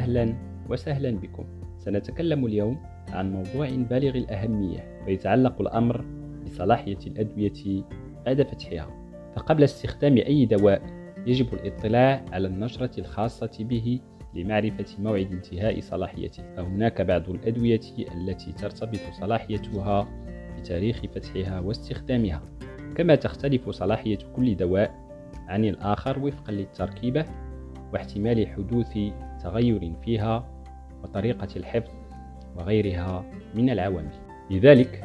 أهلا وسهلا بكم. سنتكلم اليوم عن موضوع بالغ الأهمية ويتعلق الأمر بصلاحية الأدوية بعد فتحها. فقبل استخدام أي دواء يجب الاطلاع على النشرة الخاصة به لمعرفة موعد انتهاء صلاحيته. فهناك بعض الأدوية التي ترتبط صلاحيتها بتاريخ فتحها واستخدامها. كما تختلف صلاحية كل دواء عن الآخر وفقا للتركيبة واحتمال حدوث تغير فيها وطريقة الحفظ وغيرها من العوامل. لذلك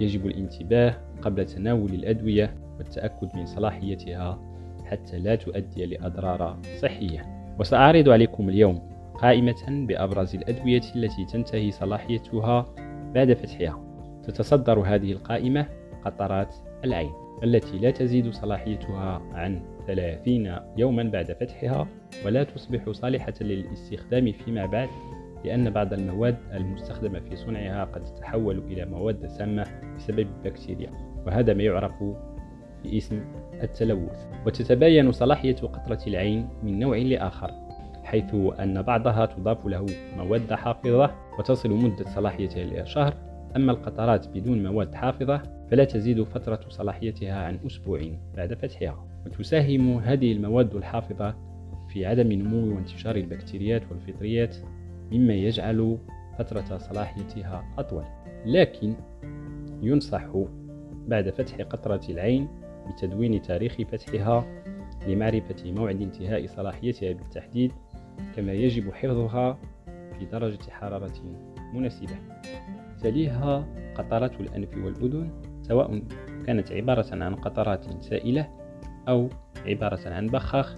يجب الانتباه قبل تناول الأدوية والتأكد من صلاحيتها حتى لا تؤدي لأضرار صحية. وسأعرض عليكم اليوم قائمة بأبرز الأدوية التي تنتهي صلاحيتها بعد فتحها. تتصدر هذه القائمة قطرات العين التي لا تزيد صلاحيتها عن 30 يوما بعد فتحها ولا تصبح صالحة للاستخدام فيما بعد لأن بعض المواد المستخدمة في صنعها قد تتحول إلى مواد سامة بسبب البكتيريا وهذا ما يعرف باسم التلوث. وتتباين صلاحية قطرة العين من نوع لآخر حيث أن بعضها تضاف له مواد حافظة وتصل مدة صلاحيتها إلى شهر أما القطرات بدون مواد حافظة فلا تزيد فترة صلاحيتها عن أسبوع بعد فتحها. وتساهم هذه المواد الحافظة في عدم نمو وانتشار البكتيريات والفطريات مما يجعل فترة صلاحيتها أطول. لكن ينصح بعد فتح قطرة العين بتدوين تاريخ فتحها لمعرفة موعد انتهاء صلاحيتها بالتحديد كما يجب حفظها في درجة حرارة مناسبة. تليها قطرات الأنف والأذن سواء كانت عبارة عن قطرات سائلة أو عبارة عن بخاخ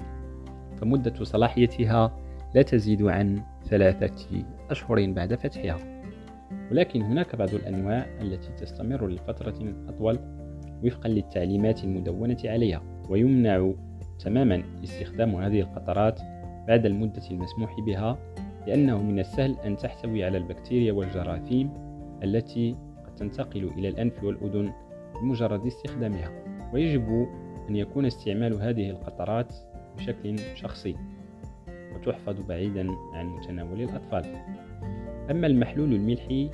فمدة صلاحيتها لا تزيد عن ثلاثة أشهر بعد فتحها. ولكن هناك بعض الأنواع التي تستمر لفترة أطول وفقا للتعليمات المدونة عليها ويمنع تماما استخدام هذه القطرات بعد المدة المسموح بها لأنه من السهل أن تحتوي على البكتيريا والجراثيم التي تنتقل إلى الأنف والأذن بمجرد استخدامها ويجب أن يكون استعمال هذه القطرات بشكل شخصي وتحفظ بعيدا عن متناول الأطفال. أما المحلول الملحي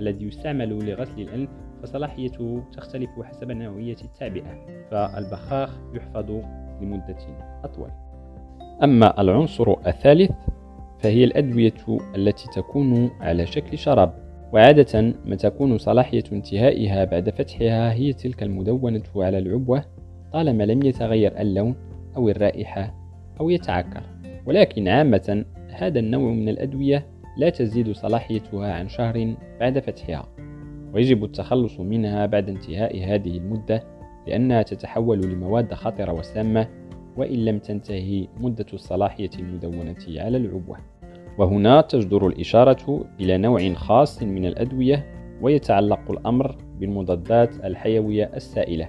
الذي يستعمل لغسل الأنف فصلاحيته تختلف حسب نوعية التعبئة فالبخاخ يحفظ لمدة أطول. أما العنصر الثالث فهي الأدوية التي تكون على شكل شراب. وعادة ما تكون صلاحية انتهائها بعد فتحها هي تلك المدونة على العبوة طالما لم يتغير اللون أو الرائحة أو يتعكر. ولكن عامة هذا النوع من الأدوية لا تزيد صلاحيتها عن شهر بعد فتحها. ويجب التخلص منها بعد انتهاء هذه المدة لأنها تتحول لمواد خطرة وسامة وإن لم تنتهي مدة الصلاحية المدونة على العبوة. وهنا تجدر الإشارة إلى نوع خاص من الأدوية ويتعلق الأمر بالمضادات الحيوية السائلة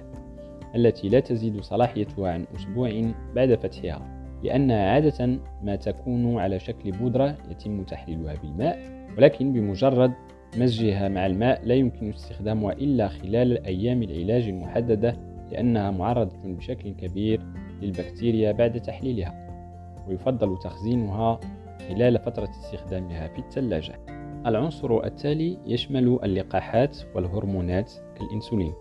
التي لا تزيد صلاحيتها عن أسبوع بعد فتحها لأنها عادة ما تكون على شكل بودرة يتم تحليلها بالماء ولكن بمجرد مزجها مع الماء لا يمكن استخدامها إلا خلال أيام العلاج المحددة لأنها معرضة بشكل كبير للبكتيريا بعد تحليلها ويفضل تخزينها خلال فترة استخدامها في الثلاجة. العنصر التالي يشمل اللقاحات والهرمونات كالإنسولين.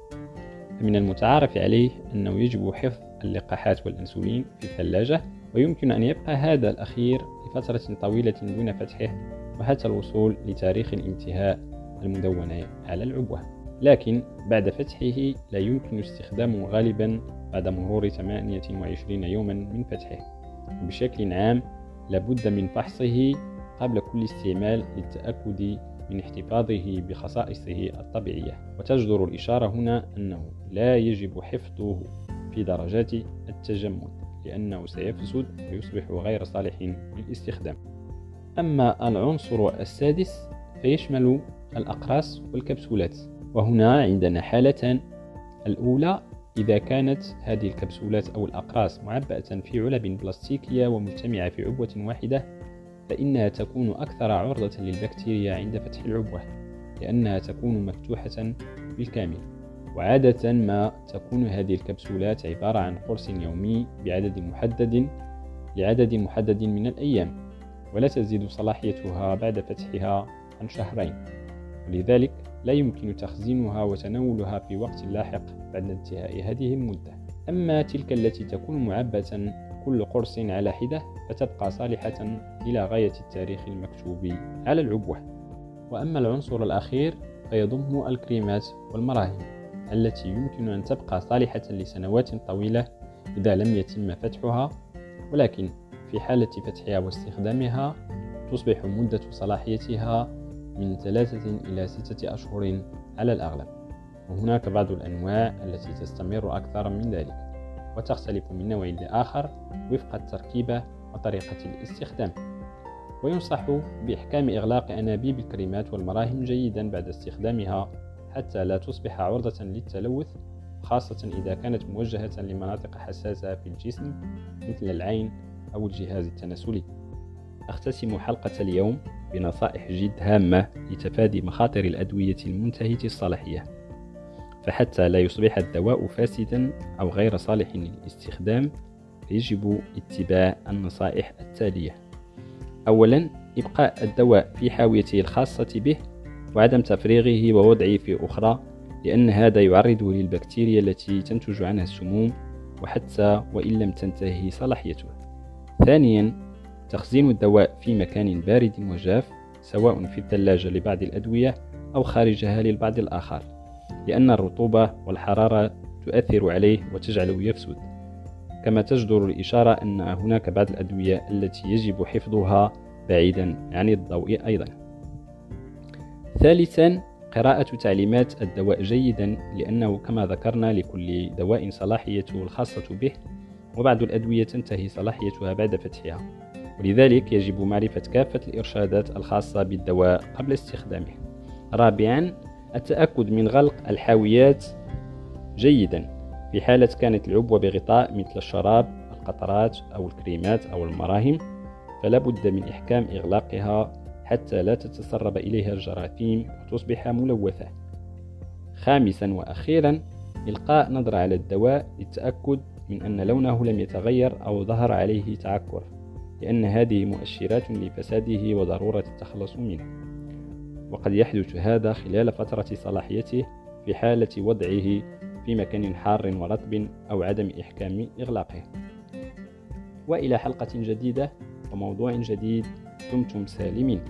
فمن المتعارف عليه أنه يجب حفظ اللقاحات والأنسولين في الثلاجة ويمكن أن يبقى هذا الأخير لفترة طويلة دون فتحه وحتى الوصول لتاريخ الانتهاء المدون على العبوة. لكن بعد فتحه لا يمكن استخدامه غالبا بعد مرور 28 يوما من فتحه. بشكل عام لابد من فحصه قبل كل استعمال للتأكد من احتفاظه بخصائصه الطبيعية. وتجدر الإشارة هنا أنه لا يجب حفظه في درجات التجمد لأنه سيفسد ويصبح غير صالح للاستخدام. أما العنصر السادس فيشمل الأقراص والكبسولات. وهنا عندنا حالتان الأولى إذا كانت هذه الكبسولات أو الأقراص معبأة في علب بلاستيكية ومجتمعة في عبوة واحدة فإنها تكون أكثر عرضة للبكتيريا عند فتح العبوة لأنها تكون مفتوحة بالكامل وعادة ما تكون هذه الكبسولات عبارة عن قرص يومي بعدد محدد لعدد محدد من الأيام ولا تزيد صلاحيتها بعد فتحها عن شهرين ولذلك لا يمكن تخزينها وتناولها في وقت لاحق بعد انتهاء هذه المدة. أما تلك التي تكون معبة كل قرص على حدة فتبقى صالحة إلى غاية التاريخ المكتوب على العبوة. وأما العنصر الأخير فيضم الكريمات والمراهم التي يمكن أن تبقى صالحة لسنوات طويلة إذا لم يتم فتحها ولكن في حالة فتحها واستخدامها تصبح مدة صلاحيتها من ثلاثة إلى ستة أشهر على الأغلب وهناك بعض الأنواع التي تستمر أكثر من ذلك وتختلف من نوع لآخر وفق التركيبة وطريقة الاستخدام. وينصح بإحكام إغلاق أنابيب الكريمات والمراهم جيدا بعد استخدامها حتى لا تصبح عرضة للتلوث خاصة إذا كانت موجهة لمناطق حساسة في الجسم مثل العين أو الجهاز التناسلي. أختتم حلقة اليوم بنصائح جد هامة لتفادي مخاطر الأدوية المنتهية الصلاحية. فحتى لا يصبح الدواء فاسدا أو غير صالح للاستخدام يجب اتباع النصائح التالية. أولا إبقاء الدواء في حاويته الخاصة به وعدم تفريغه ووضعه في أخرى لأن هذا يعرضه للبكتيريا التي تنتج عنها السموم وحتى وإن لم تنتهي صلاحيته. ثانيا تخزين الدواء في مكان بارد وجاف سواء في الثلاجة لبعض الأدوية أو خارجها للبعض الآخر لأن الرطوبة والحرارة تؤثر عليه وتجعله يفسد. كما تجدر الإشارة أن هناك بعض الأدوية التي يجب حفظها بعيدا عن الضوء أيضا. ثالثا قراءة تعليمات الدواء جيدا لأنه كما ذكرنا لكل دواء صلاحيته الخاصة به وبعض الأدوية تنتهي صلاحيتها بعد فتحها. ولذلك يجب معرفة كافة الإرشادات الخاصة بالدواء قبل استخدامه. رابعا التأكد من غلق الحاويات جيدا في حالة كانت العبوة بغطاء مثل الشراب القطرات أو الكريمات أو المراهم. فلا بد من إحكام إغلاقها حتى لا تتسرب إليها الجراثيم وتصبح ملوثة. خامسا وأخيرا إلقاء نظرة على الدواء للتأكد من أن لونه لم يتغير أو ظهر عليه تعكر. لأن هذه مؤشرات لفساده وضرورة التخلص منه. وقد يحدث هذا خلال فترة صلاحيته في حالة وضعه في مكان حار ورطب أو عدم إحكام إغلاقه. وإلى حلقة جديدة وموضوع جديد دمتم سالمين.